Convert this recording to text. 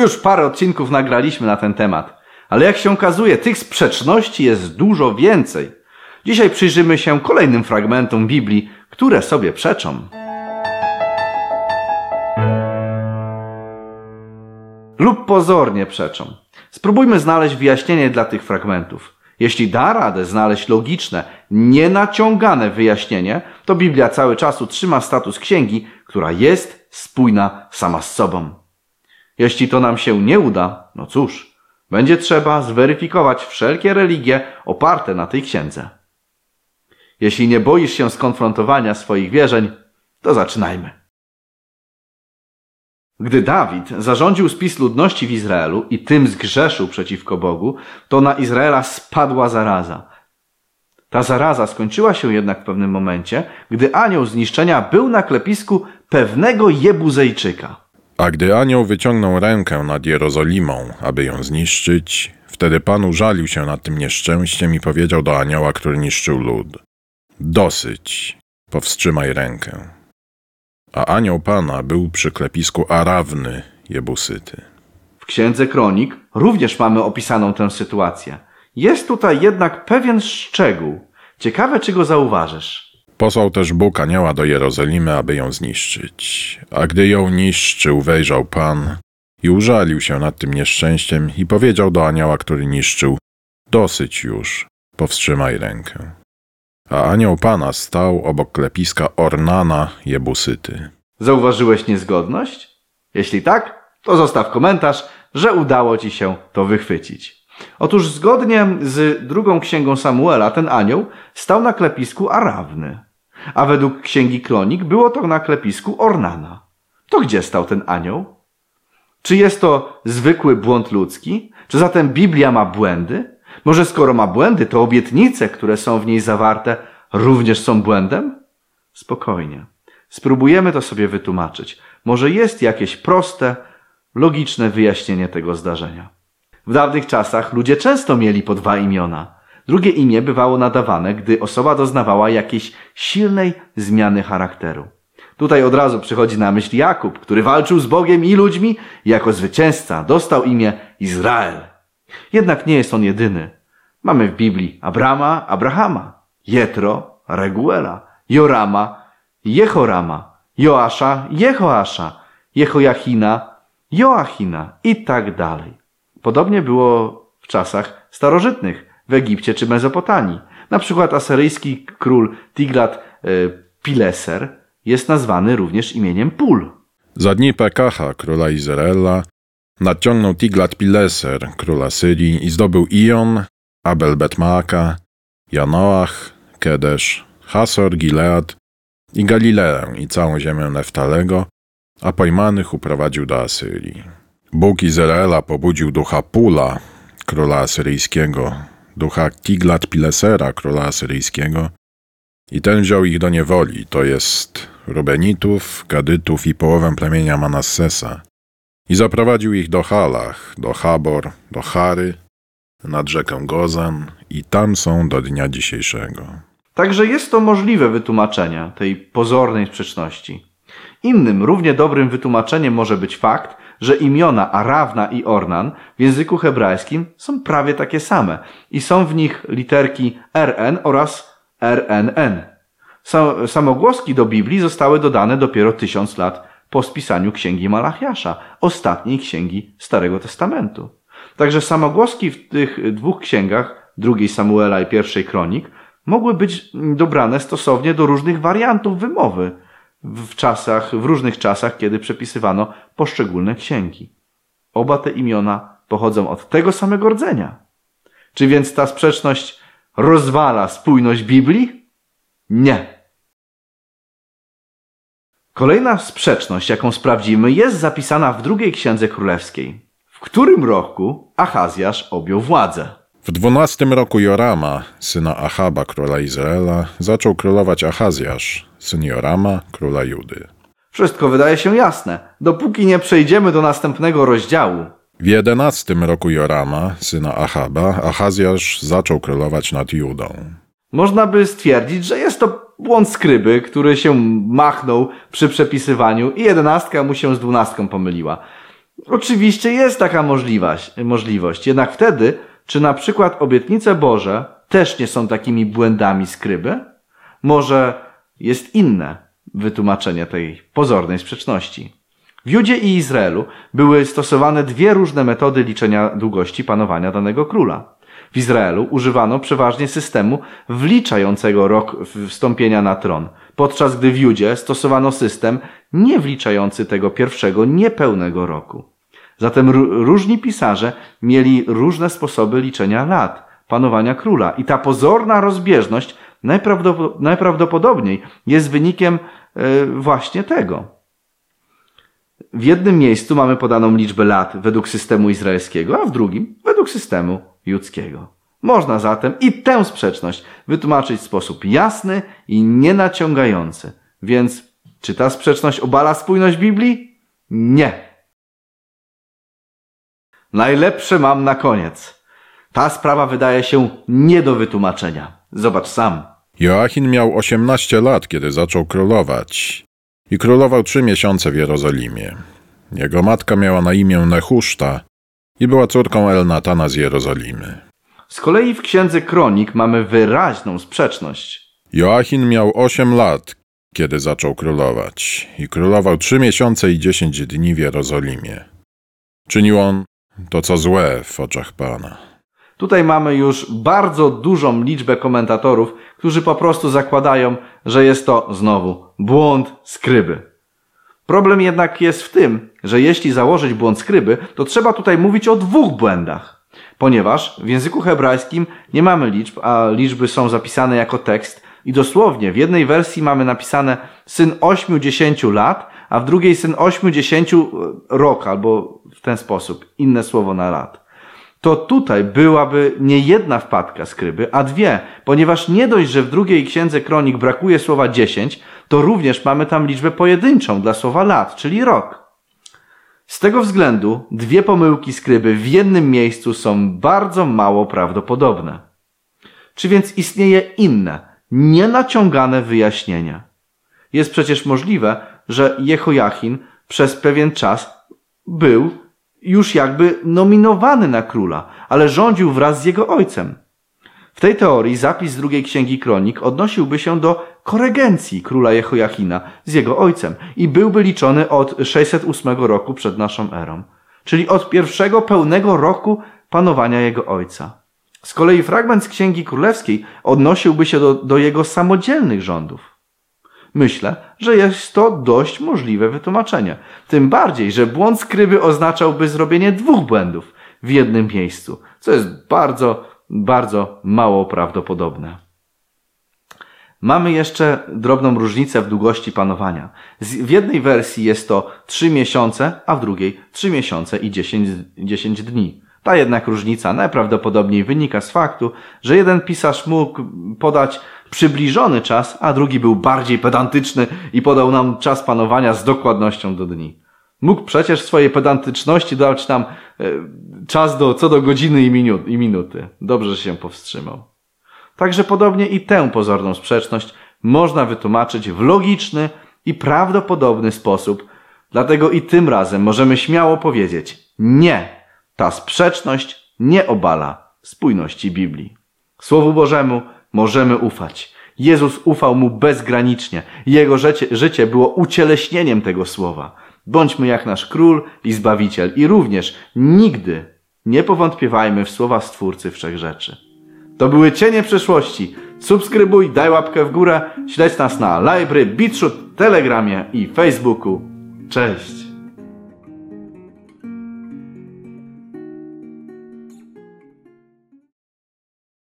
Już parę odcinków nagraliśmy na ten temat, ale jak się okazuje, tych sprzeczności jest dużo więcej. Dzisiaj przyjrzymy się kolejnym fragmentom Biblii, które sobie przeczą. Lub pozornie przeczą. Spróbujmy znaleźć wyjaśnienie dla tych fragmentów. Jeśli da radę znaleźć logiczne, nienaciągane wyjaśnienie, to Biblia cały czas utrzyma status księgi, która jest spójna sama z sobą. Jeśli to nam się nie uda, no cóż, będzie trzeba zweryfikować wszelkie religie oparte na tej księdze. Jeśli nie boisz się skonfrontowania swoich wierzeń, to zaczynajmy. Gdy Dawid zarządził spis ludności w Izraelu i tym zgrzeszył przeciwko Bogu, to na Izraela spadła zaraza. Ta zaraza skończyła się jednak w pewnym momencie, gdy anioł zniszczenia był na klepisku pewnego Jebuzejczyka. A gdy anioł wyciągnął rękę nad Jerozolimą, aby ją zniszczyć, wtedy Pan użalił się nad tym nieszczęściem i powiedział do anioła, który niszczył lud: Dosyć, powstrzymaj rękę. A anioł Pana był przy klepisku Arawny, Jebusyty. W księdze kronik również mamy opisaną tę sytuację. Jest tutaj jednak pewien szczegół. Ciekawe, czy go zauważysz. Posłał też Bóg anioła do Jerozolimy, aby ją zniszczyć. A gdy ją niszczył, wejrzał Pan i użalił się nad tym nieszczęściem i powiedział do anioła, który niszczył: Dosyć już, powstrzymaj rękę. A anioł Pana stał obok klepiska Ornana Jebusyty. Zauważyłeś niezgodność? Jeśli tak, to zostaw komentarz, że udało ci się to wychwycić. Otóż zgodnie z drugą księgą Samuela ten anioł stał na klepisku Arawny, a według księgi Kronik było to na klepisku Ornana. To gdzie stał ten anioł? Czy jest to zwykły błąd ludzki? Czy zatem Biblia ma błędy? Może skoro ma błędy, to obietnice, które są w niej zawarte, również są błędem? Spokojnie. Spróbujemy to sobie wytłumaczyć. Może jest jakieś proste, logiczne wyjaśnienie tego zdarzenia. W dawnych czasach ludzie często mieli po dwa imiona. Drugie imię bywało nadawane, gdy osoba doznawała jakiejś silnej zmiany charakteru. Tutaj od razu przychodzi na myśl Jakub, który walczył z Bogiem i ludźmi i jako zwycięzca dostał imię Izrael. Jednak nie jest on jedyny. Mamy w Biblii Abrama, Abrahama, Jetro, Reguela, Jorama, Jehorama, Joasza, Jehoasza, Jehojachina, Joachina i tak dalej. Podobnie było w czasach starożytnych w Egipcie czy Mezopotamii. Na przykład asyryjski król Tiglat e, Pileser jest nazwany również imieniem Pul. Za dni Pekacha, króla Izraela, nadciągnął Tiglat-Pileser, króla Syrii i zdobył Ion, Abel Betmaaka, Janoach, Kedesz, Hasor, Gilead i Galileę i całą ziemię Neftalego, a pojmanych uprowadził do Asyrii. Bóg Izraela pobudził ducha Pula, króla asyryjskiego, ducha Tiglat-Pilesera, króla asyryjskiego, i ten wziął ich do niewoli, to jest Rubenitów, Gadytów i połowę plemienia Manassesa, i zaprowadził ich do Halach, do Habor, do Chary, nad rzekę Gozan i tam są do dnia dzisiejszego. Także jest to możliwe wytłumaczenie tej pozornej sprzeczności. Innym, równie dobrym wytłumaczeniem może być fakt, że imiona Arawna i Ornan w języku hebrajskim są prawie takie same i są w nich literki RN oraz RNN. Samogłoski do Biblii zostały dodane dopiero tysiąc lat po spisaniu księgi Malachiasza, ostatniej księgi Starego Testamentu. Także samogłoski w tych dwóch księgach, drugiej Samuela i pierwszej Kronik, mogły być dobrane stosownie do różnych wariantów wymowy w czasach, w różnych czasach, kiedy przepisywano poszczególne księgi. Oba te imiona pochodzą od tego samego rdzenia. Czy więc ta sprzeczność rozwala spójność Biblii? Nie. Kolejna sprzeczność, jaką sprawdzimy, jest zapisana w drugiej księdze królewskiej. W którym roku Achazjasz objął władzę? W dwunastym roku Jorama, syna Achaba, króla Izraela, zaczął królować Achazjasz, syn Jorama, króla Judy. Wszystko wydaje się jasne, dopóki nie przejdziemy do następnego rozdziału. W jedenastym roku Jorama, syna Achaba, Achazjasz zaczął królować nad Judą. Można by stwierdzić, że jest to błąd skryby, który się machnął przy przepisywaniu i jedenastka mu się z dwunastką pomyliła. Oczywiście jest taka możliwość, możliwość, jednak wtedy, czy na przykład obietnice Boże też nie są takimi błędami skryby? Może jest inne wytłumaczenie tej pozornej sprzeczności. W Judzie i Izraelu były stosowane dwie różne metody liczenia długości panowania danego króla. W Izraelu używano przeważnie systemu wliczającego rok wstąpienia na tron, podczas gdy w Judzie stosowano system nie wliczający tego pierwszego niepełnego roku. Zatem różni pisarze mieli różne sposoby liczenia lat panowania króla i ta pozorna rozbieżność najprawdopodobniej jest wynikiem e, właśnie tego. W jednym miejscu mamy podaną liczbę lat według systemu izraelskiego, a w drugim według systemu judzkiego. Można zatem i tę sprzeczność wytłumaczyć w sposób jasny i nienaciągający. Więc czy ta sprzeczność obala spójność Biblii? Nie. Najlepsze mam na koniec. Ta sprawa wydaje się nie do wytłumaczenia. Zobacz sam. Joachim miał 18 lat, kiedy zaczął królować. I królował trzy miesiące w Jerozolimie. Jego matka miała na imię Nehuszta i była córką Elnatana z Jerozolimy. Z kolei w księdze Kronik mamy wyraźną sprzeczność. Joachim miał 8 lat, kiedy zaczął królować i królował trzy miesiące i dziesięć dni w Jerozolimie. Czynił on to, co złe w oczach Pana. Tutaj mamy już bardzo dużą liczbę komentatorów, którzy po prostu zakładają, że jest to znowu błąd skryby. Problem jednak jest w tym, że jeśli założyć błąd skryby, to trzeba tutaj mówić o dwóch błędach. Ponieważ w języku hebrajskim nie mamy liczb, a liczby są zapisane jako tekst i dosłownie w jednej wersji mamy napisane syn 80 lat, a w drugiej syn 80 rok albo w ten sposób, inne słowo na lat. To tutaj byłaby nie jedna wpadka skryby, a dwie, ponieważ nie dość, że w drugiej księdze kronik brakuje słowa 10, to również mamy tam liczbę pojedynczą dla słowa lat, czyli rok. Z tego względu dwie pomyłki skryby w jednym miejscu są bardzo mało prawdopodobne. Czy więc istnieje inne, nienaciągane wyjaśnienie? Jest przecież możliwe, że Jehojachin przez pewien czas był już jakby nominowany na króla, ale rządził wraz z jego ojcem. W tej teorii zapis drugiej księgi kronik odnosiłby się do koregencji króla Jehojachina z jego ojcem i byłby liczony od 608 roku przed naszą erą, czyli od pierwszego pełnego roku panowania jego ojca. Z kolei fragment z Księgi Królewskiej odnosiłby się do, do jego samodzielnych rządów. Myślę, że jest to dość możliwe wytłumaczenie. Tym bardziej, że błąd skryby oznaczałby zrobienie dwóch błędów w jednym miejscu, co jest bardzo, bardzo mało prawdopodobne. Mamy jeszcze drobną różnicę w długości panowania. W jednej wersji jest to 3 miesiące, a w drugiej 3 miesiące i 10, 10 dni. Ta jednak różnica najprawdopodobniej wynika z faktu, że jeden pisarz mógł podać przybliżony czas, a drugi był bardziej pedantyczny i podał nam czas panowania z dokładnością do dni. Mógł przecież swojej pedantyczności dać nam e, czas do, co do godziny i, minut, i minuty. Dobrze, że się powstrzymał. Także podobnie i tę pozorną sprzeczność można wytłumaczyć w logiczny i prawdopodobny sposób. Dlatego i tym razem możemy śmiało powiedzieć nie, ta sprzeczność nie obala spójności Biblii. Słowu Bożemu możemy ufać. Jezus ufał mu bezgranicznie. Jego życie, życie było ucieleśnieniem tego słowa. Bądźmy jak nasz król i zbawiciel i również nigdy nie powątpiewajmy w słowa Stwórcy Wszechrzeczy. To były cienie przeszłości. Subskrybuj, daj łapkę w górę, śledź nas na Library, Beatshoot, Telegramie i Facebooku. Cześć!